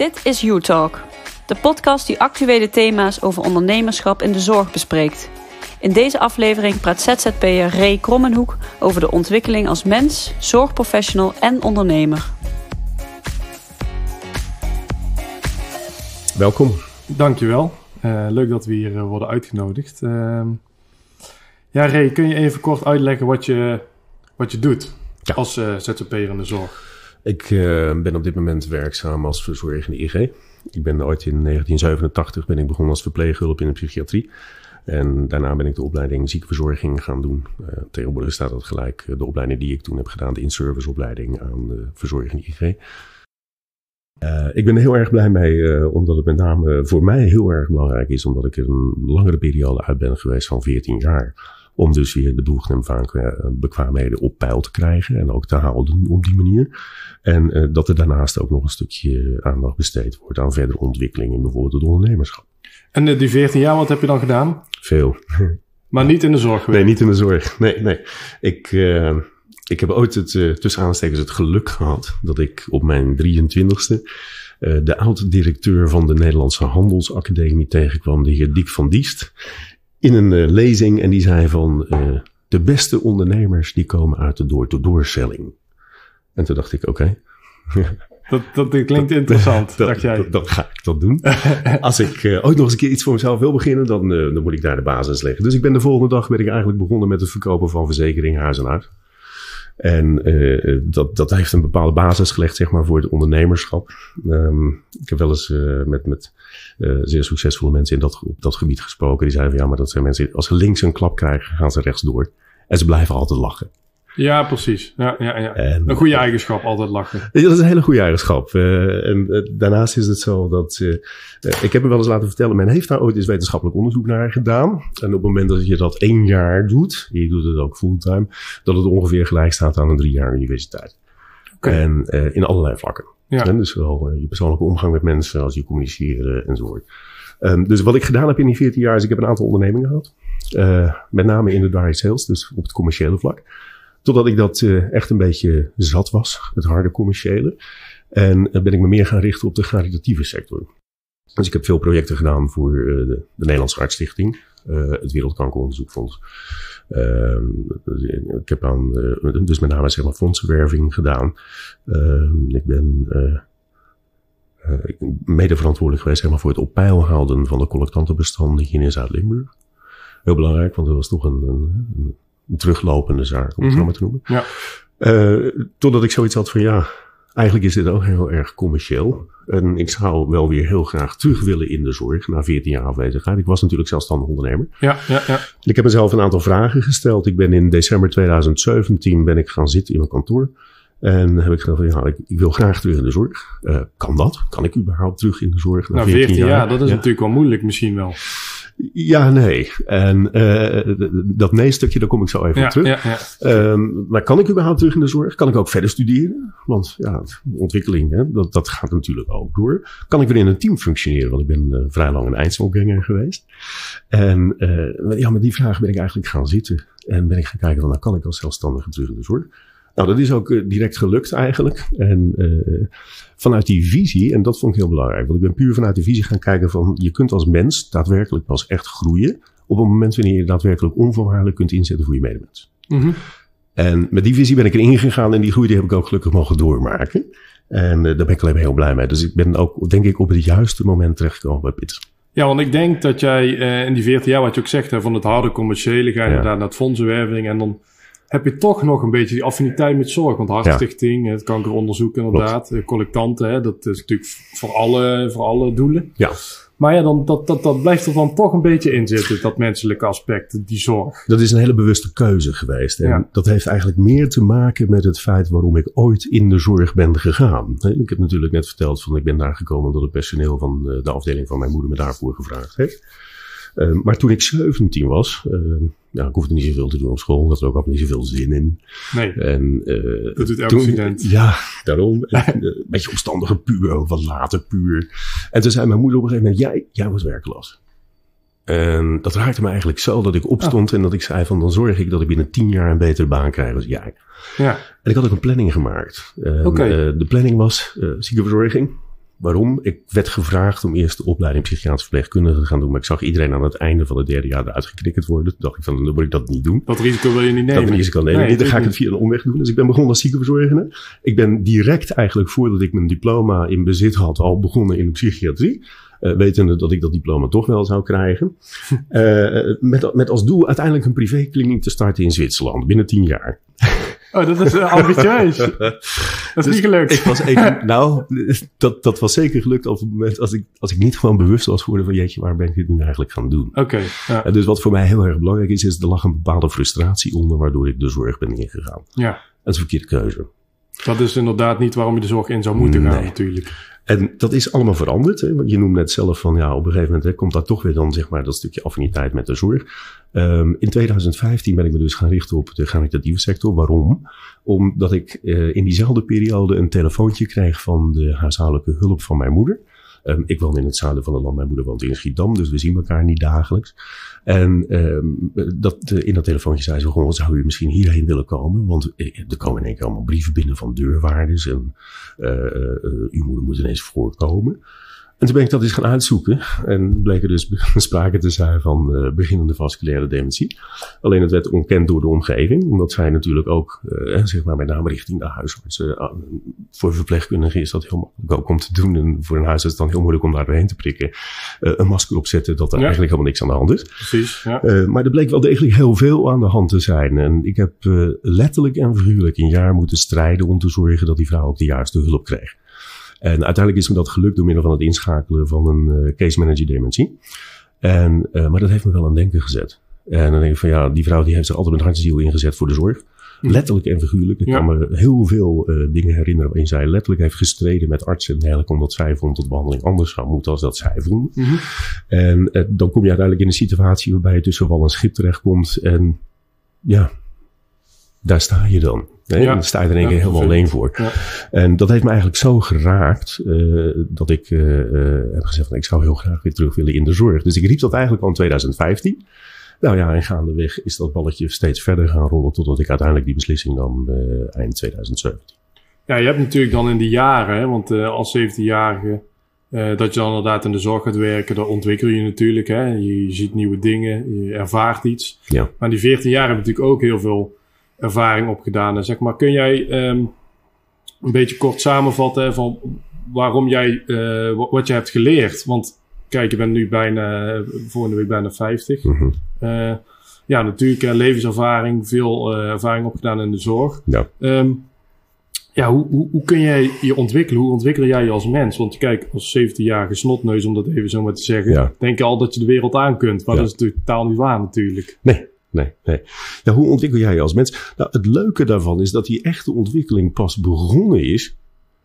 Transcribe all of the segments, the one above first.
Dit is You Talk, de podcast die actuele thema's over ondernemerschap in de zorg bespreekt. In deze aflevering praat ZZP'er Ray Krommenhoek over de ontwikkeling als mens, zorgprofessional en ondernemer. Welkom. Dankjewel. Uh, leuk dat we hier uh, worden uitgenodigd. Uh, ja, Ray, kun je even kort uitleggen wat je, wat je doet Ja. als uh, ZZP'er in de zorg? Ik eh, ben op dit moment werkzaam als verzorgende IG. Ik ben ooit in 1987 ben ik begonnen als verpleeghulp in de psychiatrie. En daarna ben ik de opleiding ziekenverzorging gaan doen. Uh, tegenwoordig staat dat gelijk uh, de opleiding die ik toen heb gedaan, de in-service-opleiding aan de verzorgende IG. Ik ben er heel erg blij mee, omdat het met name voor mij heel erg belangrijk is, omdat ik er een langere periode uit ben geweest van 14 jaar. Om dus weer de doelgenomen bekwaamheden op peil te krijgen en ook te houden op die manier. En uh, dat er daarnaast ook nog een stukje aandacht besteed wordt aan verdere ontwikkeling in bijvoorbeeld het ondernemerschap. En uh, die 14 jaar, wat heb je dan gedaan? Veel. Maar niet in de zorg geweest? Nee, niet in de zorg. Nee, nee. Ik, uh, ik heb ooit het, uh, tussen aanstekens het geluk gehad dat ik op mijn 23ste uh, de oud-directeur van de Nederlandse Handelsacademie tegenkwam, de heer Dick van Diest, in een uh, lezing. En die zei van, uh, de beste ondernemers die komen uit de door-to-doorselling. En toen dacht ik, oké. Okay. Dat, dat, dat, klinkt interessant, dat, dacht jij. Dat, dan ga ik dat doen. Als ik uh, ooit nog eens een keer iets voor mezelf wil beginnen, dan, uh, dan moet ik daar de basis leggen. Dus ik ben de volgende dag ben ik eigenlijk begonnen met het verkopen van verzekering huis en huis. En uh, dat, dat heeft een bepaalde basis gelegd, zeg maar, voor het ondernemerschap. Um, ik heb wel eens uh, met, met uh, zeer succesvolle mensen in dat, op dat gebied gesproken. Die zeiden van ja, maar dat zijn mensen, als ze links een klap krijgen, gaan ze rechts door. En ze blijven altijd lachen. Ja, precies. Ja, ja, ja. En, een goede eigenschap, altijd lachen. Ja, dat is een hele goede eigenschap. Uh, en uh, daarnaast is het zo dat... Uh, ik heb me wel eens laten vertellen... men heeft daar ooit eens wetenschappelijk onderzoek naar gedaan. En op het moment dat je dat één jaar doet... je doet het ook fulltime... dat het ongeveer gelijk staat aan een drie jaar universiteit. Okay. En in allerlei vlakken. Ja. En dus wel je persoonlijke omgang met mensen... als je communiceren enzovoort. Um, dus wat ik gedaan heb in die 14 jaar... is ik heb een aantal ondernemingen gehad. met name in de direct sales, dus op het commerciële vlak. Totdat ik dat uh, echt een beetje zat was, het harde commerciële. En uh, ben ik me meer gaan richten op de caritatieve sector. Dus ik heb veel projecten gedaan voor uh, de, de Nederlandse Hartstichting, het Wereldkankeronderzoekfonds. Ehm, ik heb aan, dus met name zeg maar fondsenwerving gedaan. Ehm, ik ben mede verantwoordelijk geweest zeg maar, voor het op peil houden van de collectantenbestanden hier in Zuid-Limburg. Heel belangrijk, want dat was toch een een teruglopende zaak, om het Mhm. zo maar te noemen. Ja. Uh, totdat ik zoiets had van ja, eigenlijk is dit ook heel erg commercieel. En ik zou wel weer heel graag terug willen in de zorg na 14 jaar afwezigheid. Ik was natuurlijk zelfstandig ondernemer. Ja, ja, ja. Ik heb mezelf een aantal vragen gesteld. Ik ben in december 2017 ben ik gaan zitten in mijn kantoor. En heb ik gezegd van ja, ik, ik wil graag terug in de zorg. Uh, kan dat? Kan ik überhaupt terug in de zorg na Nou, 14, 14 jaar? jaar, dat is Ja. natuurlijk wel moeilijk misschien wel. Ja, nee. En uh, dat nee-stukje, daar kom ik zo even Ja, op terug. ja, ja. Um, maar kan ik überhaupt terug in de zorg? Kan ik ook verder studeren? Want ja, ontwikkeling, hè, dat, dat gaat natuurlijk ook door. Kan ik weer in een team functioneren? Want ik ben uh, vrij lang een eindselganger geweest. En uh, ja, met die vraag ben ik eigenlijk gaan zitten. En ben ik gaan kijken van, nou kan ik als zelfstandige terug in de zorg? Nou, dat is ook uh, direct gelukt eigenlijk. En uh, vanuit die visie, en dat vond ik heel belangrijk, want ik ben puur vanuit die visie gaan kijken van je kunt als mens daadwerkelijk pas echt groeien op het moment wanneer je daadwerkelijk onvoorwaardelijk kunt inzetten voor je medemens. Mm -hmm. En met die visie ben ik erin gegaan en die groei die heb ik ook gelukkig mogen doormaken. En uh, daar ben ik alleen maar heel blij mee. Dus ik ben ook, denk ik, op het juiste moment terechtgekomen bij Pitt. Ja, want ik denk dat jij uh, in die 14 jaar, wat je ook zegt, hè, van het harde commerciële, ga je ja. naar het fondsenwerving en dan heb je toch nog een beetje die affiniteit met zorg. Want Hartstichting, ja. het kankeronderzoek inderdaad, Klopt. collectanten, hè, dat is natuurlijk voor alle, voor alle doelen. Ja. Maar ja, dan, dat, dat, dat blijft er dan toch een beetje in zitten, dat menselijke aspect, die zorg. Dat is een hele bewuste keuze geweest. En ja. dat heeft eigenlijk meer te maken met het feit waarom ik ooit in de zorg ben gegaan. Ik heb natuurlijk net verteld van ik ben daar gekomen omdat het personeel van de afdeling van mijn moeder me daarvoor gevraagd heeft. Uh, maar toen ik 17 was, uh, ja, ik hoefde niet zoveel te doen op school. Ik had er ook niet zoveel zin in. Nee, en, uh, dat doet elke toen, student. Ja, daarom. een beetje omstandige puur, wat later puur. En toen zei mijn moeder op een gegeven moment, jij, jij wordt werkloos. En dat raakte me eigenlijk zo dat ik opstond oh. en dat ik zei van dan zorg ik dat ik binnen tien jaar een betere baan krijg als jij. Ja. En ik had ook een planning gemaakt. Oké. Okay. de planning was ziekenverzorging. Waarom? Ik werd gevraagd om eerst de opleiding psychiatrisch verpleegkundige te gaan doen. Maar ik zag iedereen aan het einde van het derde jaar eruit geknikkerd worden. Toen dacht ik van, dan wil ik dat niet doen. Dat risico wil je niet nemen. Dat risico nemen. Nee, dan ga ik het via een omweg doen. Dus ik ben begonnen als ziekenverzorgende. Ik ben direct eigenlijk voordat ik mijn diploma in bezit had al begonnen in de psychiatrie. Uh, wetende dat ik dat diploma toch wel zou krijgen. Uh, met, met als doel uiteindelijk een privékliniek te starten in Zwitserland binnen tien jaar. Oh, dat is uh, ambitieus. dat is dus niet gelukt. Ik was even, nou, dat, dat was zeker gelukt op het moment als ik, als ik niet gewoon bewust was geworden van jeetje, waar ben ik dit nu eigenlijk gaan doen? Oké. ja. Dus wat voor mij heel erg belangrijk is, is er lag een bepaalde frustratie onder waardoor ik de zorg ben ingegaan. Ja. Dat is een verkeerde keuze. Dat is inderdaad niet waarom je de zorg in zou moeten gaan, natuurlijk. En dat is allemaal veranderd. Je noemt net zelf van ja, op een gegeven moment hè, komt daar toch weer dan zeg maar dat stukje affiniteit met de zorg. Um, in 2015 ben ik me dus gaan richten op de caritatieve sector. Waarom? Omdat ik uh, in diezelfde periode een telefoontje kreeg van de huishoudelijke hulp van mijn moeder. Um, ik woon in het zuiden van het land, mijn moeder woont in Schiedam, dus we zien elkaar niet dagelijks. En um, dat, uh, in dat telefoontje zei ze gewoon, zou u misschien hierheen willen komen? Want uh, er komen in één keer allemaal brieven binnen van deurwaarders en uh, uw moeder moet ineens voorkomen. En toen ben ik dat eens gaan uitzoeken. En bleek er dus sprake te zijn van uh, beginnende vasculaire dementie. Alleen het werd ontkend door de omgeving. Omdat zij natuurlijk ook, uh, zeg maar met name richting de huisarts. Uh, voor verpleegkundigen is dat heel makkelijk ook om te doen. En voor een huisarts is het dan heel moeilijk om daar doorheen te prikken. een masker opzetten dat er ja. eigenlijk helemaal niks aan de hand is. Precies, ja. maar er bleek wel degelijk heel veel aan de hand te zijn. En ik heb letterlijk en figuurlijk een jaar moeten strijden om te zorgen dat die vrouw ook de juiste hulp kreeg. En uiteindelijk is me dat gelukt door middel van het inschakelen van een uh, case manager dementie. En, uh, maar dat heeft me wel aan denken gezet. En dan denk ik van ja, die vrouw die heeft zich altijd met hart en ziel ingezet voor de zorg. Letterlijk en figuurlijk. Ik ja. kan me heel veel uh, dingen herinneren waarin zij letterlijk heeft gestreden met artsen en dergelijke. Omdat zij vond dat behandeling anders zou moeten als dat zij vond. Mm -hmm. En uh, dan kom je uiteindelijk in een situatie waarbij je tussen wal en schip terechtkomt. En ja, daar sta je dan. Nee, ja. Dan sta je er in één keer helemaal alleen voor. En dat heeft me eigenlijk zo geraakt uh, dat ik uh, uh, heb gezegd: van, ik zou heel graag weer terug willen in de zorg. Dus ik riep dat eigenlijk al in 2015. Nou ja, en gaandeweg is dat balletje steeds verder gaan rollen totdat ik uiteindelijk die beslissing nam eind 2017. Ja, je hebt natuurlijk dan in die jaren, hè, want als 17-jarige, dat je dan inderdaad in de zorg gaat werken, dan ontwikkel je natuurlijk. Hè. Je, je ziet nieuwe dingen, je ervaart iets. Ja. Maar die 14 jaar heb je natuurlijk ook heel veel ervaring opgedaan. En zeg maar, kun jij um, een beetje kort samenvatten van waarom jij, uh, wat je hebt geleerd? Want kijk, je bent nu bijna, volgende week bijna 50. Mm -hmm. uh, ja, natuurlijk uh, levenservaring, veel ervaring opgedaan in de zorg. Ja. Um, ja, hoe, hoe, hoe kun jij je ontwikkelen? Hoe ontwikkel jij je als mens? Want kijk, als 17-jarige snotneus, om dat even zo maar te zeggen, ja. denk je al dat je de wereld aan kunt. Maar ja. dat is natuurlijk totaal niet waar natuurlijk. Nee, Nee, nee. Ja, hoe ontwikkel jij je als mens? Nou, het leuke daarvan is dat die echte ontwikkeling pas begonnen is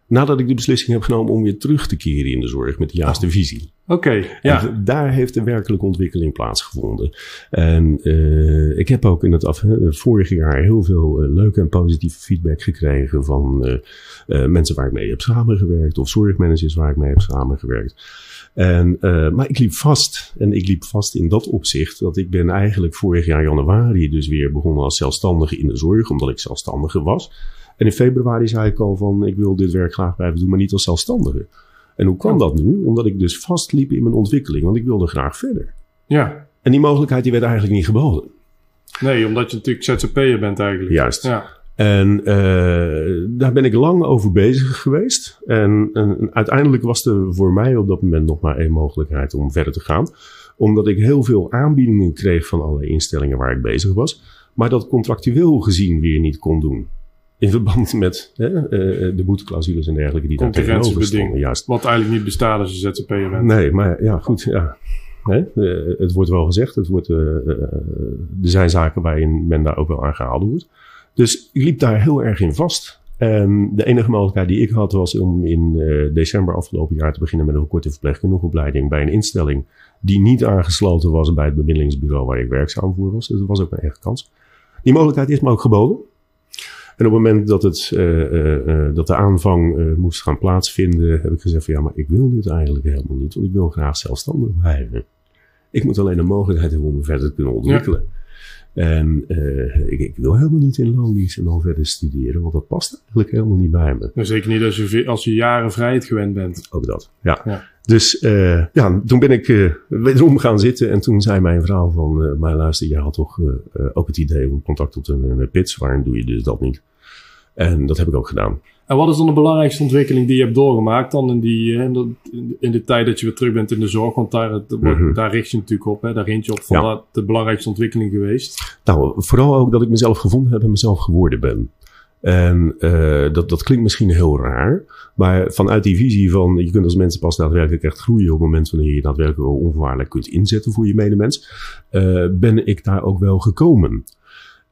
nadat ik de beslissing heb genomen om weer terug te keren in de zorg met de juiste oh. visie. Oké, okay, ja. En daar heeft de werkelijke ontwikkeling plaatsgevonden. En uh, ik heb ook in het af, vorig jaar heel veel uh, leuke en positieve feedback gekregen van uh, mensen waar ik mee heb samengewerkt of zorgmanagers waar ik mee heb samengewerkt. En, uh, maar ik liep vast. En ik liep vast in dat opzicht dat ik ben eigenlijk vorig jaar januari dus weer begonnen als zelfstandige in de zorg, omdat ik zelfstandige was. En in februari zei ik al van ik wil dit werk graag blijven doen, maar niet als zelfstandige. En hoe kwam dat nu? Omdat ik dus vastliep in mijn ontwikkeling, want ik wilde graag verder. Ja. En die mogelijkheid die werd eigenlijk niet geboden. Nee, omdat je natuurlijk ZZP'er bent eigenlijk. Juist. Ja. En uh, daar ben ik lang over bezig geweest. En, en, uiteindelijk was er voor mij op dat moment nog maar één mogelijkheid om verder te gaan. Omdat ik heel veel aanbiedingen kreeg van allerlei instellingen waar ik bezig was. Maar dat contractueel gezien weer niet kon doen. In verband met hè, uh, de boeteclausules en dergelijke die daar tegenover stonden. Juist. Wat eigenlijk niet bestaat als je ZZP'er bent. Nee, maar ja, goed. Ja. Nee, uh, het wordt wel gezegd. Het wordt, er zijn zaken waarin men daar ook wel aan gehouden wordt. Dus ik liep daar heel erg in vast. En de enige mogelijkheid die ik had was om in uh, december afgelopen jaar te beginnen met een korte verpleegkundige opleiding bij een instelling die niet aangesloten was bij het bemiddelingsbureau waar ik werkzaam voor was. Dus dat was ook een echt kans. Die mogelijkheid is me ook geboden. En op het moment dat, het, uh, uh, dat de aanvang moest gaan plaatsvinden, heb ik gezegd van ja, maar ik wil dit eigenlijk helemaal niet, want ik wil graag zelfstandig blijven. Ik moet alleen de mogelijkheid hebben om me verder te kunnen ontwikkelen. En uh, ik, ik, wil helemaal niet in loondienst en dan verder studeren, want dat past eigenlijk helemaal niet bij me. Maar zeker niet als je, als je jaren vrijheid gewend bent. Ook dat, ja. ja. Dus uh, ja, toen ben ik uh, wederom gaan zitten en toen zei mijn vrouw van, maar luister, je had toch ook het idee om contact op te nemen met Pits, waarom doe je dus dat niet? En dat heb ik ook gedaan. En wat is dan de belangrijkste ontwikkeling die je hebt doorgemaakt dan in, die, in, de, in de tijd dat je weer terug bent in de zorg? Want daar, mm daar richt je natuurlijk op, hè? daar richt je op van ja. de belangrijkste ontwikkeling geweest. Nou, vooral ook dat ik mezelf gevonden heb en mezelf geworden ben. En uh, dat, dat klinkt misschien heel raar, maar vanuit die visie van je kunt als mensen pas daadwerkelijk echt groeien op het moment wanneer je daadwerkelijk onvoorwaardelijk kunt inzetten voor je medemens, uh, ben ik daar ook wel gekomen.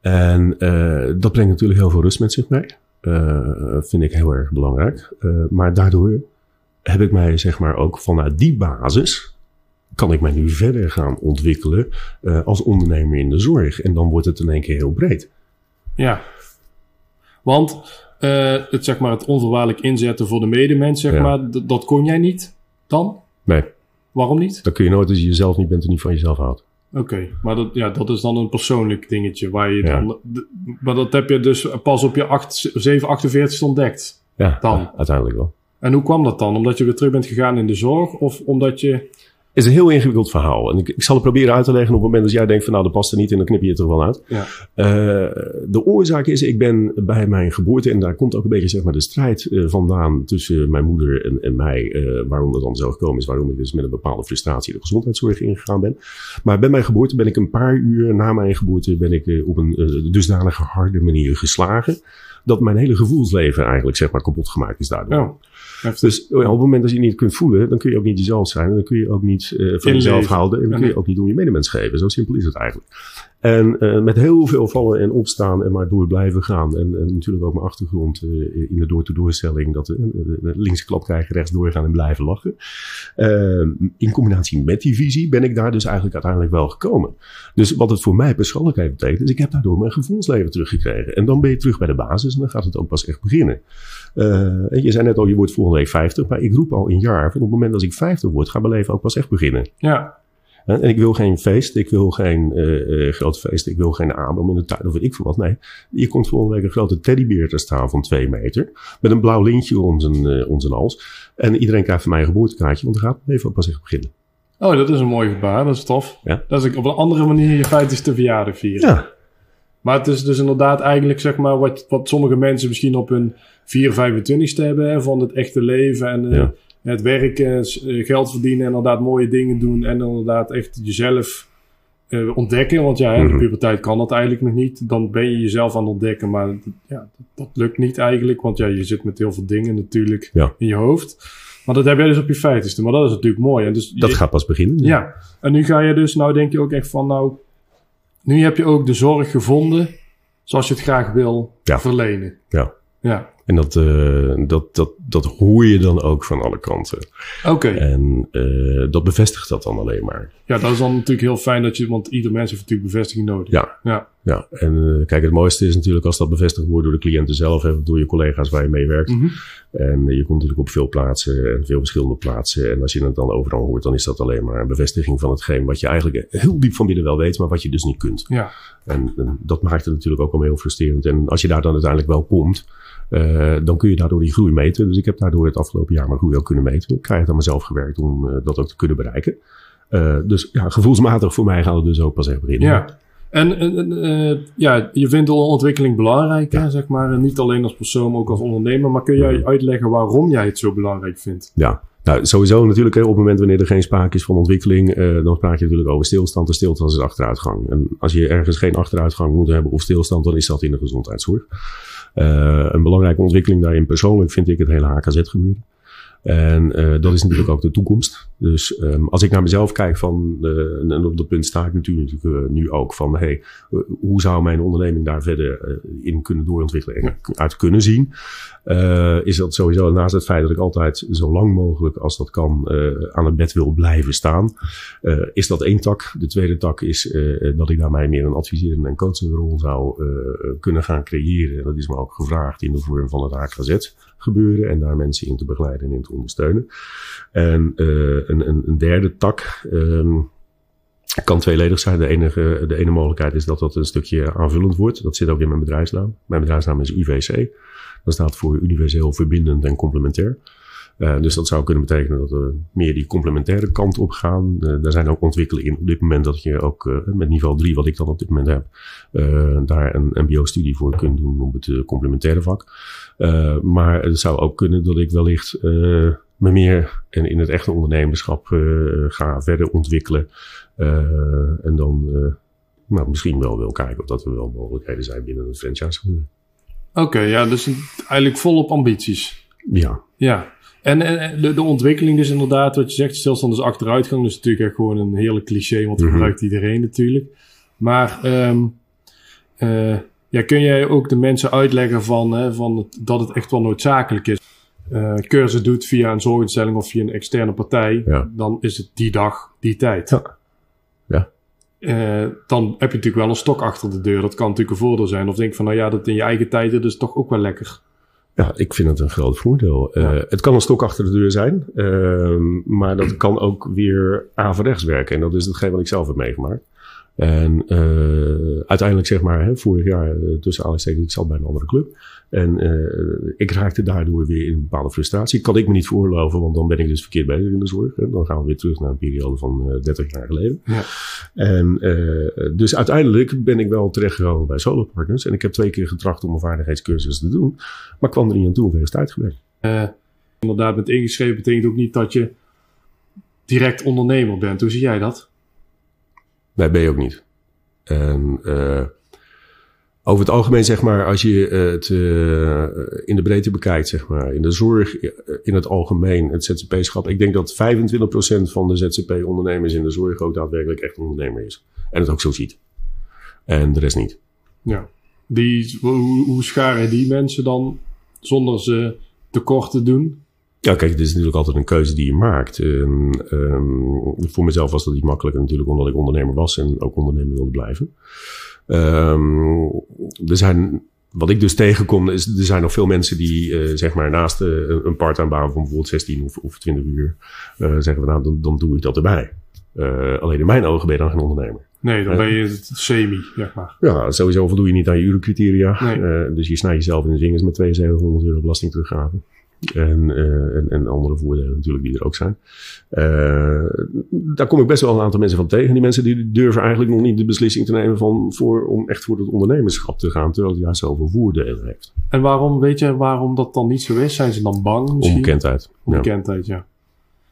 En uh, dat brengt natuurlijk heel veel rust met zich mee. Uh, vind ik heel erg belangrijk. Uh, maar daardoor heb ik mij, zeg maar, ook vanuit die basis. kan ik mij nu verder gaan ontwikkelen. Uh, als ondernemer in de zorg. En dan wordt het in één keer heel breed. Ja. Want het, zeg maar, het onvoorwaardelijk inzetten voor de medemens, zeg maar, dat kon jij niet dan? Nee. Waarom niet? Dat kun je nooit als je jezelf niet bent en niet van jezelf houdt. Oké, maar dat, ja, dat is dan een persoonlijk dingetje waar je dan. Maar dat heb je dus pas op je 8, 7, 48 ontdekt. Ja, dan. uiteindelijk wel. En hoe kwam dat dan? Omdat je weer terug bent gegaan in de zorg of omdat je is een heel ingewikkeld verhaal. En ik, ik, zal het proberen uit te leggen op het moment dat jij denkt van nou, dat past er niet in, dan knip je het er wel uit. Ja. Uh, de oorzaak is, ik ben bij mijn geboorte, en daar komt ook een beetje zeg maar de strijd uh, vandaan tussen mijn moeder en, en mij, uh, waarom dat dan zo gekomen is, waarom ik dus met een bepaalde frustratie de gezondheidszorg ingegaan ben. Maar bij mijn geboorte ben ik een paar uur na mijn geboorte ben ik op een dusdanige harde manier geslagen, dat mijn hele gevoelsleven eigenlijk zeg maar kapot gemaakt is daardoor. Ja. Dus op het moment dat je niet kunt voelen, dan kun je ook niet jezelf zijn. En dan kun je ook niet uh, van jezelf houden. En dan kun je ook niet doen je medemens geven. Zo simpel is het eigenlijk. En uh, met heel veel vallen en opstaan en maar door blijven gaan. En, en natuurlijk ook mijn achtergrond uh, in de door-to-doorstelling. Dat de linkse klap krijgen, rechts doorgaan en blijven lachen. in combinatie met die visie ben ik daar dus eigenlijk uiteindelijk wel gekomen. Dus wat het voor mij persoonlijk heeft betekend, is ik heb daardoor mijn gevoelsleven teruggekregen. En dan ben je terug bij de basis en dan gaat het ook pas echt beginnen. je zei net al, je wordt volgende week 50. Maar ik roep al een jaar, van op het moment dat ik 50 word, gaat mijn leven ook pas echt beginnen. Ja. En ik wil geen feest, ik wil geen uh, groot feest, ik wil geen aanbom in de tuin of weet ik veel wat. Nee, hier komt volgende week een grote teddybeer te staan van twee meter. Met een blauw lintje om zijn, uh, om zijn hals. En iedereen krijgt van mij een geboortekaartje, want dan gaat het leven ook pas echt beginnen. Oh, dat is een mooi gebaar, dat is tof. Ja. Dat is op een andere manier je feitelijkste verjaardag vieren. Ja. Maar het is dus inderdaad eigenlijk zeg maar wat, wat sommige mensen misschien op hun 4, 25 hebben hè, van het echte leven en uh, het werken, uh, geld verdienen en inderdaad mooie dingen doen en inderdaad echt jezelf uh, ontdekken. Want ja, in de mhm. puberteit kan dat eigenlijk nog niet. Dan ben je jezelf aan het ontdekken, maar ja, dat, dat lukt niet eigenlijk, want ja, je zit met heel veel dingen natuurlijk ja. in je hoofd. Maar dat heb jij dus op je vijftigste, maar dat is natuurlijk mooi. En dus dat je, gaat pas beginnen. Ja, en nu ga je dus, nou denk je ook echt van, nou, nu heb je ook de zorg gevonden zoals je het graag wil ja. verlenen. Ja. Ja. En dat, uh, dat, dat, dat hoor je dan ook van alle kanten. Oké. Okay. En uh, dat bevestigt dat dan alleen maar. Ja, dat is dan natuurlijk heel fijn dat je, want ieder mens heeft natuurlijk bevestiging nodig. Ja. Ja. ja. En uh, kijk, het mooiste is natuurlijk als dat bevestigd wordt door de cliënten zelf, of door je collega's waar je mee werkt. Mm -hmm. En je komt natuurlijk op veel plaatsen en veel verschillende plaatsen. En als je het dan overal hoort, dan is dat alleen maar een bevestiging van hetgeen wat je eigenlijk heel diep van binnen wel weet, maar wat je dus niet kunt. Ja. En, en dat maakt het natuurlijk ook allemaal heel frustrerend. En als je daar dan uiteindelijk wel komt, uh, dan kun je daardoor die groei meten. Dus ik heb daardoor het afgelopen jaar mijn groei ook kunnen meten. Ik krijg het aan mezelf gewerkt om uh, dat ook te kunnen bereiken. Uh, dus ja, gevoelsmatig voor mij gaat het dus ook pas echt beginnen. Ja. En, en ja, je vindt de ontwikkeling belangrijk, ja. hè, zeg maar. Niet alleen als persoon, maar ook als ondernemer. Maar kun jij uitleggen waarom jij het zo belangrijk vindt? Ja, nou, sowieso natuurlijk, hè, op het moment wanneer er geen sprake is van ontwikkeling, dan praat je natuurlijk over stilstand. En stilstand is achteruitgang. En als je ergens geen achteruitgang moet hebben of stilstand, dan is dat in de gezondheidszorg. Uh, een belangrijke ontwikkeling daarin persoonlijk vind ik het hele HKZ gebeuren. En uh, dat is natuurlijk ook de toekomst. Dus um, als ik naar mezelf kijk van, uh, en op dat punt sta ik natuurlijk uh, nu ook van, hey, hoe zou mijn onderneming daar verder in kunnen doorontwikkelen en uit kunnen zien? is dat sowieso naast het feit dat ik altijd zo lang mogelijk als dat kan aan het bed wil blijven staan. is dat één tak. De tweede tak is dat ik daarmee meer een adviserende en coachende rol zou kunnen gaan creëren. En dat is me ook gevraagd in de vorm van het HKZ gebeuren en daar mensen in te begeleiden en in te ondersteunen. En uh, een, een, een, derde tak Het kan tweeledig zijn. De, enige, de ene mogelijkheid is dat dat een stukje aanvullend wordt. Dat zit ook in mijn bedrijfsnaam. Mijn bedrijfsnaam is UVC. Dat staat voor universeel verbindend en complementair. Uh, dus dat zou kunnen betekenen dat we meer die complementaire kant op gaan. Uh, daar zijn ook ontwikkelingen op dit moment dat je ook uh, met niveau 3, wat ik dan op dit moment heb, daar een MBO-studie voor kunt doen op het complementaire vak. maar het zou ook kunnen dat ik wellicht me meer en in het echte ondernemerschap ga verder ontwikkelen. en dan nou, misschien wel wil kijken of dat er wel mogelijkheden zijn binnen het franchise. Oké, ja, dus eigenlijk volop ambities. Ja. Ja. En, en de, de, ontwikkeling dus inderdaad, wat je zegt, stilstand is achteruitgang. Dat is natuurlijk echt gewoon een heerlijk cliché, want dat mm gebruikt iedereen natuurlijk. Maar um, uh, ja, kun jij ook de mensen uitleggen van, hè, van het, dat het echt wel noodzakelijk is? Uh, cursus doet via een zorginstelling of via een externe partij, ja. dan is het die dag, die tijd. Ja. ja. Uh, dan heb je natuurlijk wel een stok achter de deur. Dat kan natuurlijk een voordeel zijn. Of denk van, nou ja, dat in je eigen tijd, dat is toch ook wel lekker. Ja, ik vind het een groot voordeel. Ja. Uh, het kan een stok achter de deur zijn, uh, maar dat kan ook weer averechts werken. En dat is hetgeen wat ik zelf heb meegemaakt. En uh, uiteindelijk, zeg maar, hè, vorig jaar uh, tussen aanhalingstekens, ik zat bij een andere club. En uh, ik raakte daardoor weer in een bepaalde frustratie. Kan ik me niet voorloven, want dan ben ik dus verkeerd bezig in de zorg. Hè. Dan gaan we weer terug naar een periode van 30 jaar geleden. Ja. En dus uiteindelijk ben ik wel terechtgekomen bij Solo Partners. En ik heb twee keer getracht om een vaardigheidscursus te doen. Maar kwam er niet aan toe wegens tijdgebrek. inderdaad, met ingeschreven betekent ook niet dat je direct ondernemer bent. Hoe zie jij dat? Nee, ben je ook niet. En uh, over het algemeen, zeg maar, als je het uh, in de breedte bekijkt, zeg maar, in de zorg, in het algemeen, het ZZP-schap. Ik denk dat 25% van de ZZP-ondernemers in de zorg ook daadwerkelijk echt ondernemer is. En het ook zo ziet. En de rest niet. Ja. Die, hoe, hoe scharen die mensen dan zonder ze tekort te doen? Ja, kijk, het is natuurlijk altijd een keuze die je maakt. Um, voor mezelf was dat niet makkelijker natuurlijk, omdat ik ondernemer was en ook ondernemer wilde blijven. Um, er zijn, wat ik dus tegenkom, is er zijn nog veel mensen die, uh, zeg maar, naast uh, een part-time baan van bijvoorbeeld 16 of, of 20 uur, uh, zeggen we nou, dan, dan doe ik dat erbij. alleen in mijn ogen ben je dan geen ondernemer. Nee, dan ben je semi, zeg maar. Ja, sowieso voldoe je niet aan je urencriteria. Nee. dus je snijdt jezelf in de vingers met 7200 euro belastingteruggave. En, uh, en, en, andere voordelen natuurlijk die er ook zijn. Uh, daar kom ik best wel een aantal mensen van tegen. Die mensen die durven eigenlijk nog niet de beslissing te nemen van voor, om echt voor het ondernemerschap te gaan, terwijl het juist zoveel voordelen heeft. En waarom, weet je waarom dat dan niet zo is? Zijn ze dan bang misschien? Onbekendheid. Onbekendheid, ja. ja.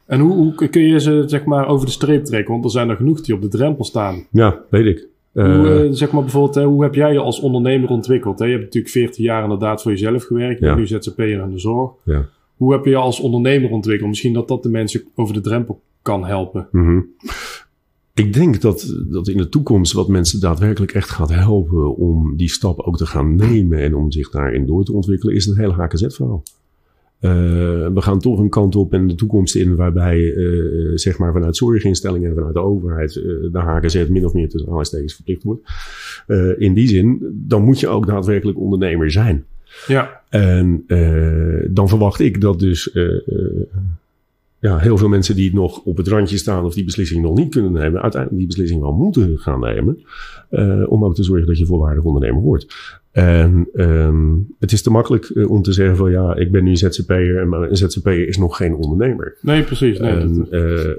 En hoe, hoe kun je ze zeg maar over de streep trekken? Want er zijn er genoeg die op de drempel staan. Ja, weet ik. Hoe, uh, zeg maar bijvoorbeeld, hoe heb jij je als ondernemer ontwikkeld? Hè? Je hebt natuurlijk 14 jaar inderdaad voor jezelf gewerkt. Je ja. nu ZZP'er in de zorg. Ja. Hoe heb je je als ondernemer ontwikkeld? Misschien dat dat de mensen over de drempel kan helpen. Mm -hmm. Ik denk dat, dat in de toekomst wat mensen daadwerkelijk echt gaat helpen om die stap ook te gaan nemen en om zich daarin door te ontwikkelen, is het hele HKZ-verhaal. Uh, we gaan toch een kant op in de toekomst in waarbij uh, zeg maar vanuit zorginstellingen en vanuit de overheid uh, de HKZ min of meer tussen aanhalingstekens verplicht wordt. in die zin, dan moet je ook daadwerkelijk ondernemer zijn. Ja. En dan verwacht ik dat dus ja, heel veel mensen die nog op het randje staan of die beslissing nog niet kunnen nemen, uiteindelijk die beslissing wel moeten gaan nemen. om ook te zorgen dat je volwaardig ondernemer wordt. En um, het is te makkelijk uh, om te zeggen van ja, ik ben nu ZZP'er en een ZZP'er is nog geen ondernemer. Nee, precies. Nee, en, uh,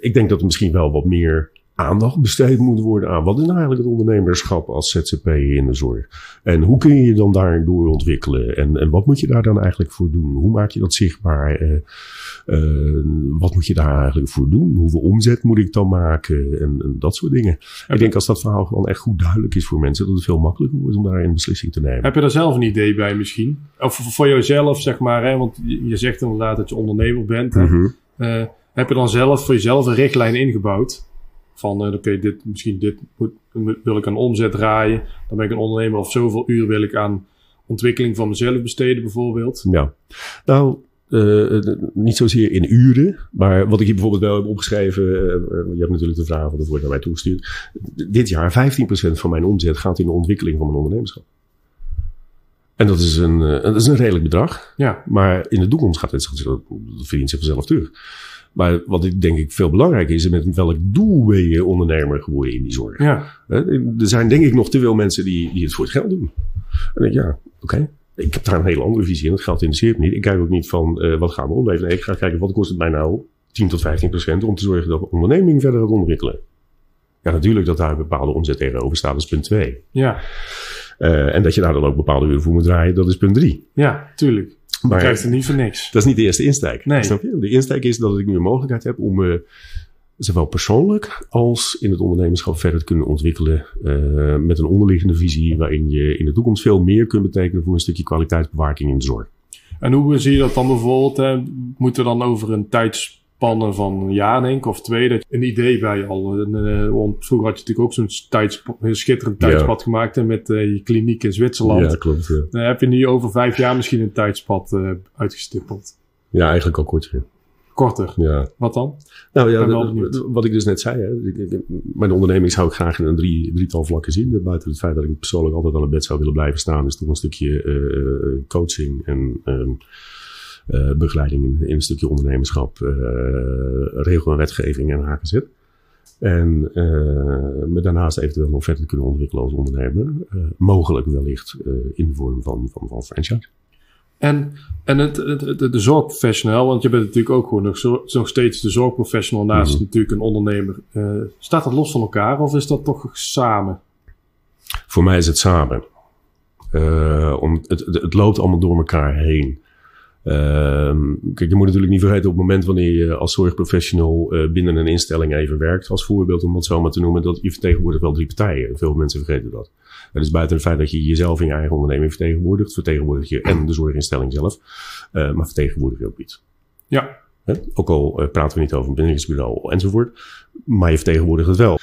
ik denk dat er misschien wel wat meer aandacht besteed moet worden aan wat is nou eigenlijk het ondernemerschap als ZZP'er in de zorg. En hoe kun je je dan daardoor ontwikkelen en, en wat moet je daar dan eigenlijk voor doen? Hoe maak je dat zichtbaar? Uh, uh, wat moet je daar eigenlijk voor doen? Hoeveel omzet moet ik dan maken? En, en dat soort dingen. ik denk als dat verhaal gewoon echt goed duidelijk is voor mensen, dat het veel makkelijker wordt om daar een beslissing te nemen. Heb je daar zelf een idee bij misschien? Of voor jezelf, zeg maar, hè? want je zegt inderdaad dat je ondernemer bent. Mm -hmm. uh, heb je dan zelf voor jezelf een richtlijn ingebouwd? Van uh, oké, okay, dit, misschien dit moet, wil ik aan omzet draaien. Dan ben ik een ondernemer of zoveel uur wil ik aan ontwikkeling van mezelf besteden bijvoorbeeld. Ja, nou uh, niet zozeer in uren, maar wat ik hier bijvoorbeeld wel heb opgeschreven, uh, je hebt natuurlijk de vraag, dat wordt naar mij toegestuurd. Dit jaar 15% van mijn omzet gaat in de ontwikkeling van mijn ondernemerschap. En dat is een, uh, dat is een redelijk bedrag. Ja. Maar in de toekomst gaat het, dat verdient zich vanzelf terug. Maar wat ik denk ik veel belangrijker is, met welk doel ben je ondernemer geworden in die zorg? Ja. Er zijn denk ik nog te veel mensen die, die het voor het geld doen. En denk ja, oké. Ik heb daar een hele andere visie in. Het geld interesseert me niet. Ik kijk ook niet van uh, wat gaan we opleveren. Nee, ik ga kijken wat kost het mij nou 10 tot 15 procent om te zorgen dat de onderneming verder gaat ontwikkelen. Ja, natuurlijk dat daar een bepaalde omzet tegenover staat, dat is punt 2. Ja. Uh, en dat je daar dan ook bepaalde uren voor moet draaien, dat is punt 3. Ja, tuurlijk. Maar je krijgt het niet voor niks. Dat is niet de eerste insteek. Nee. Snap je? De insteek is dat ik nu een mogelijkheid heb om me zowel persoonlijk als in het ondernemerschap verder te kunnen ontwikkelen. Uh, met een onderliggende visie waarin je in de toekomst veel meer kunt betekenen voor een stukje kwaliteitsbewaking in de zorg. En hoe zie je dat dan bijvoorbeeld? Hè? Moeten we dan over een tijdspanne van een jaar, denk ik, of twee, dat je een idee bij je al. Een, uh, want vroeger had je natuurlijk ook zo'n schitterend tijdspad ja. gemaakt hè, met uh, je kliniek in Zwitserland. Ja, klopt. Ja. Dan heb je nu over vijf jaar misschien een tijdspad uh, uitgestippeld. Ja, eigenlijk al korter. Korter? Ja. Wat dan? Nou ja, wat ik dus net zei. Hè, ik, ik, mijn onderneming zou ik graag in een drie, drietal vlakken zien. Buiten het feit dat ik persoonlijk altijd aan het bed zou willen blijven staan, is toch een stukje uh, coaching en uh, begeleiding in, in, een stukje ondernemerschap, regel en wetgeving en HKZ. En me daarnaast eventueel nog verder kunnen ontwikkelen als ondernemer. mogelijk wellicht in de vorm van, van, van franchise. En, en het, het, het, de zorgprofessional, want je bent natuurlijk ook gewoon nog, steeds de zorgprofessional naast mm -hmm. natuurlijk een ondernemer. Uh, staat dat los van elkaar of is dat toch samen? Voor mij is het samen. Uh, om, het, het, het, loopt allemaal door elkaar heen. Uh, kijk, je moet natuurlijk niet vergeten op het moment wanneer je als zorgprofessional uh, binnen een instelling even werkt, als voorbeeld om het zo maar te noemen, dat je vertegenwoordigt wel drie partijen. Veel mensen vergeten dat. Dus buiten het feit dat je jezelf in je eigen onderneming vertegenwoordigt, vertegenwoordig je en de zorginstelling zelf, uh, maar vertegenwoordig je ook iets. Ja. He? Ook al uh, praten we niet over een bindingsbureau enzovoort, maar je vertegenwoordigt het wel.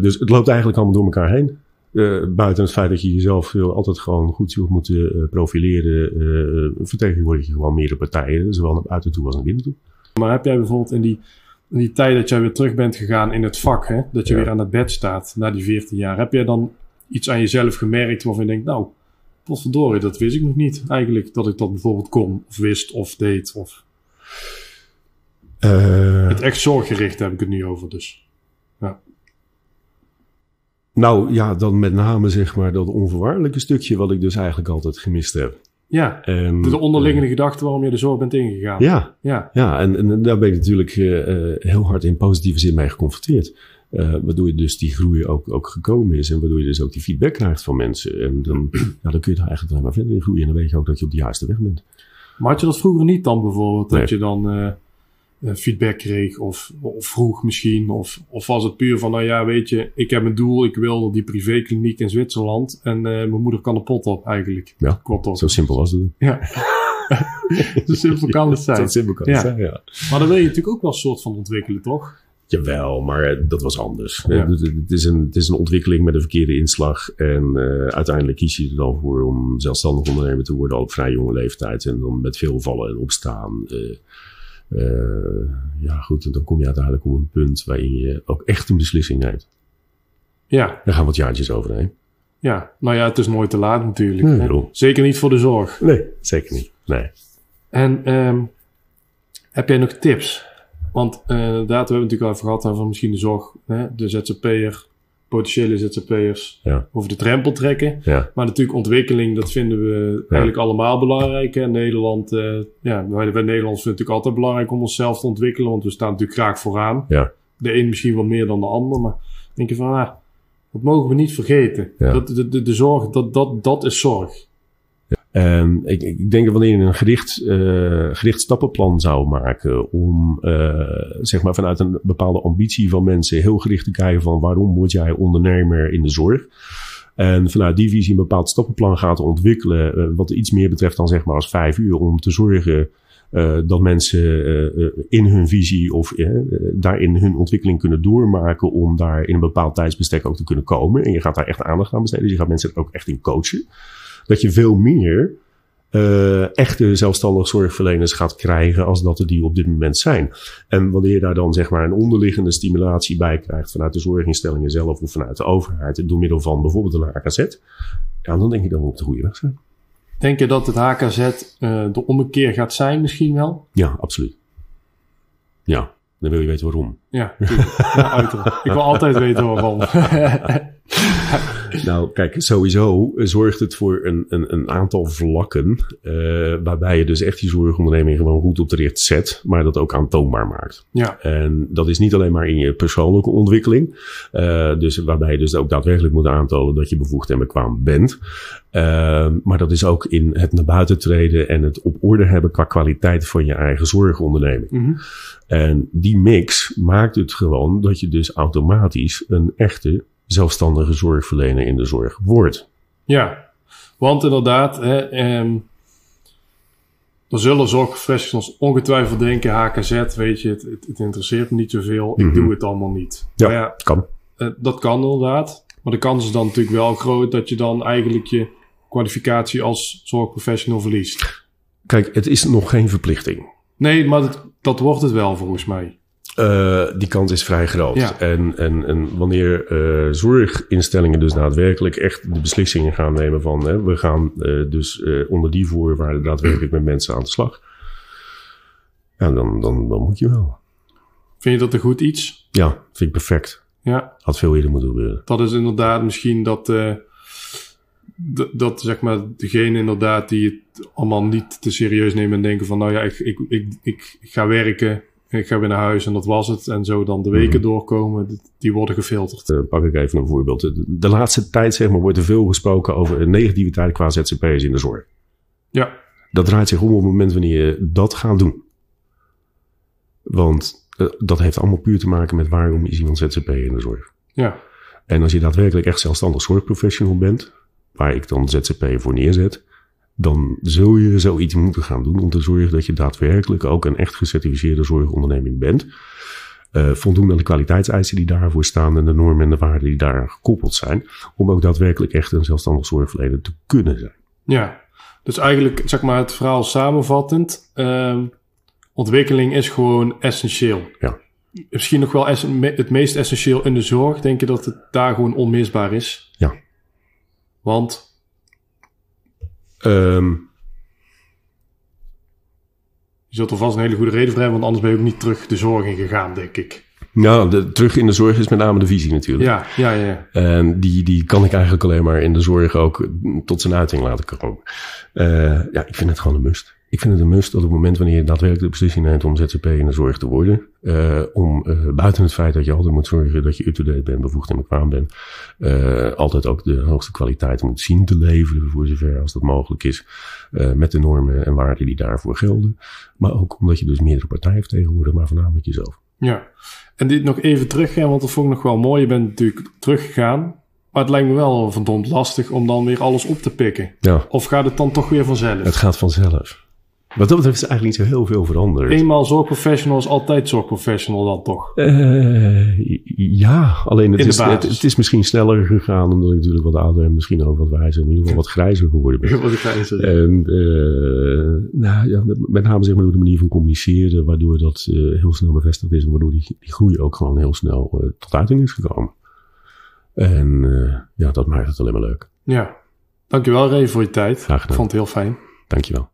Dus het loopt eigenlijk allemaal door elkaar heen. Uh, buiten het feit dat je jezelf altijd gewoon goed zult moeten profileren, vertegenwoordig je gewoon meerdere partijen, zowel naar buiten toe als naar binnen toe. Maar heb jij bijvoorbeeld in die, in die tijd dat jij weer terug bent gegaan in het vak, hè, dat je ja. weer aan het bed staat na die 14 jaar, heb jij dan iets aan jezelf gemerkt waarvan je denkt, nou, potverdorie, dat wist ik nog niet eigenlijk, dat ik dat bijvoorbeeld kon, of wist, of deed, of... Uh, het echt zorggericht heb ik het nu over, dus. Ja. Nou ja, dan met name zeg maar dat onvoorwaardelijke stukje wat ik dus eigenlijk altijd gemist heb. Ja, en, de onderliggende uh, gedachte waarom je de zorg bent ingegaan. Ja, ja. ja en, en daar ben ik natuurlijk uh, heel hard in positieve zin mee geconfronteerd. Uh, waardoor je dus die groei ook, ook gekomen is. En waardoor je dus ook die feedback krijgt van mensen. En dan, ja, dan kun je daar eigenlijk alleen maar verder in groeien. En dan weet je ook dat je op de juiste weg bent. Maar had je dat vroeger niet dan bijvoorbeeld? Nee. Dat je dan feedback kreeg of, of vroeg misschien? Of, of was het puur van, nou ja, weet je, ik heb een doel. Ik wil die privékliniek in Zwitserland. En uh, mijn moeder kan de pot op eigenlijk. Ja, Kortom. zo simpel was het. Ja. zo simpel kan het zijn. Zo simpel kan het zijn, ja. Maar dan wil je natuurlijk ook wel een soort van ontwikkelen, toch? Jawel, maar dat was anders. Ja. Het, is een, het is een ontwikkeling met een verkeerde inslag. En uh, uiteindelijk kies je er dan voor om zelfstandig ondernemer te worden op vrij jonge leeftijd. En dan met veel vallen en opstaan. Uh, ja, goed. En dan kom je uiteindelijk op een punt waarin je ook echt een beslissing neemt. Ja. Daar gaan wat jaartjes overheen. Ja, nou ja, het is nooit te laat natuurlijk. Nee, zeker niet voor de zorg. Nee, zeker niet. Nee. En um, heb jij nog tips? Want uh, inderdaad, we hebben het natuurlijk al even gehad over misschien de zorg, hè, de ZZP'er, potentiële ZZP'ers ja. over de drempel trekken. Ja. Maar natuurlijk ontwikkeling, dat vinden we ja. eigenlijk allemaal belangrijk. Hè. Nederland, uh, ja, wij, wij Nederlanders vinden het natuurlijk altijd belangrijk om onszelf te ontwikkelen, want we staan natuurlijk graag vooraan. Ja. De een misschien wel meer dan de ander, maar denk je van, ah, dat mogen we niet vergeten. Dat, de, de, de zorg, dat, dat, dat is zorg. Um, ik, ik, denk dat wanneer je een gericht, uh, gericht stappenplan zou maken om uh, zeg maar vanuit een bepaalde ambitie van mensen heel gericht te kijken van waarom word jij ondernemer in de zorg. En vanuit die visie een bepaald stappenplan gaat ontwikkelen, uh, wat iets meer betreft dan zeg maar als vijf uur, om te zorgen dat mensen in hun visie of daarin hun ontwikkeling kunnen doormaken om daar in een bepaald tijdsbestek ook te kunnen komen. En je gaat daar echt aandacht aan besteden, dus je gaat mensen er ook echt in coachen dat je veel meer uh, echte zelfstandige zorgverleners gaat krijgen als dat er die op dit moment zijn. En wanneer je daar dan zeg maar een onderliggende stimulatie bij krijgt vanuit de zorginstellingen zelf of vanuit de overheid door middel van bijvoorbeeld een HKZ, ja, dan denk ik dat we op de goede weg zijn. Denk je dat het HKZ uh, de ommekeer gaat zijn misschien wel? Ja, absoluut. Ja, dan wil je weten waarom. Ja, ja Ik wil altijd weten waarom. nou, kijk, sowieso zorgt het voor een, een, een aantal vlakken. Uh, waarbij je dus echt die zorgonderneming gewoon goed op de rit zet. Maar dat ook aantoonbaar maakt. Ja. En dat is niet alleen maar in je persoonlijke ontwikkeling. Uh, dus waarbij je dus ook daadwerkelijk moet aantonen dat je bevoegd en bekwaam bent. Uh, maar dat is ook in het naar buiten treden en het op orde hebben qua kwaliteit van je eigen zorgonderneming. Mm -hmm. En die mix maakt het gewoon dat je dus automatisch een echte zelfstandige zorgverlener in de zorg wordt. Ja, want inderdaad, hè, eh, er zullen zorgprofessionals ongetwijfeld denken, HKZ, weet je, het, het, interesseert me niet zoveel, ik mm -hmm. doe het allemaal niet. Ja, ja kan. Eh, dat kan inderdaad, maar de kans is dan natuurlijk wel groot dat je dan eigenlijk je kwalificatie als zorgprofessional verliest. Kijk, het is nog geen verplichting. Nee, maar dat, dat wordt het wel volgens mij. Uh, die kans is vrij groot. Ja. En, en, en wanneer uh, zorginstellingen dus daadwerkelijk echt de beslissingen gaan nemen van hè, we gaan uh, dus onder die voorwaarden daadwerkelijk met mensen aan de slag. Ja, dan, dan, dan moet je wel. Vind je dat een goed iets? Ja, vind ik perfect. Ja. Had veel eerder moeten gebeuren. Dat is inderdaad misschien dat, dat zeg maar degene inderdaad die het allemaal niet te serieus nemen en denken van nou ja, ik, ik, ik, ik ga werken ik ga weer naar huis en dat was het. En zo dan de weken Mhm. doorkomen, die worden gefilterd. Uh, pak ik even een voorbeeld. De, de, laatste tijd zeg maar, wordt er veel gesproken over negativiteit qua ZZP'ers in de zorg. Ja. Dat draait zich om op het moment wanneer je dat gaat doen. Want uh, dat heeft allemaal puur te maken met waarom is iemand ZZP'er in de zorg. Ja. En als je daadwerkelijk echt zelfstandig zorgprofessional bent, waar ik dan ZZP voor neerzet, dan zul je zoiets moeten gaan doen om te zorgen dat je daadwerkelijk ook een echt gecertificeerde zorgonderneming bent. Uh, voldoen aan de kwaliteitseisen die daarvoor staan en de normen en de waarden die daaraan gekoppeld zijn. Om ook daadwerkelijk echt een zelfstandig zorgverlener te kunnen zijn. Ja, dus eigenlijk zeg maar het verhaal samenvattend. Uh, ontwikkeling is gewoon essentieel. Ja. Misschien nog wel het meest essentieel in de zorg. Denk je dat het daar gewoon onmisbaar is? Ja. Want Um, je zult er vast een hele goede reden voor hebben, want anders ben je ook niet terug de zorg in gegaan, denk ik. Nou, de, terug in de zorg is met name de visie natuurlijk. Ja, ja, ja. En die, die kan ik eigenlijk alleen maar in de zorg ook tot zijn uiting laten komen. Uh, ja, ik vind het gewoon een must. Ik vind het een must dat op het moment wanneer je daadwerkelijk de beslissing neemt om ZZP in de zorg te worden, uh, om uh, buiten het feit dat je altijd moet zorgen dat je up-to-date bent, bevoegd en bekwaam bent, uh, altijd ook de hoogste kwaliteit moet zien te leveren voor zover als dat mogelijk is, met de normen en waarden die daarvoor gelden. Maar ook omdat je dus meerdere partijen vertegenwoordigt, maar voornamelijk jezelf. Ja, en dit nog even teruggaan, want dat vond ik nog wel mooi. Je bent natuurlijk teruggegaan, maar het lijkt me wel verdomd lastig om dan weer alles op te pikken. Ja. Of gaat het dan toch weer vanzelf? Het gaat vanzelf. Wat dat betreft is eigenlijk niet zo heel veel veranderd. Eenmaal zorgprofessional is altijd zorgprofessional dan toch? Uh, ja, alleen het is, het, is misschien sneller gegaan omdat ik natuurlijk wat ouder en misschien ook wat wijzer, in ieder geval wat grijzer geworden ben. Wat zeggen. En uh, nou, ja, met name zeg maar door de manier van communiceren, waardoor dat uh, heel snel bevestigd is en waardoor die, die groei ook gewoon heel snel tot uiting is gekomen. En ja, dat maakt het alleen maar leuk. Ja, dankjewel Ray voor je tijd. Graag gedaan. Ik vond het heel fijn. Dankjewel.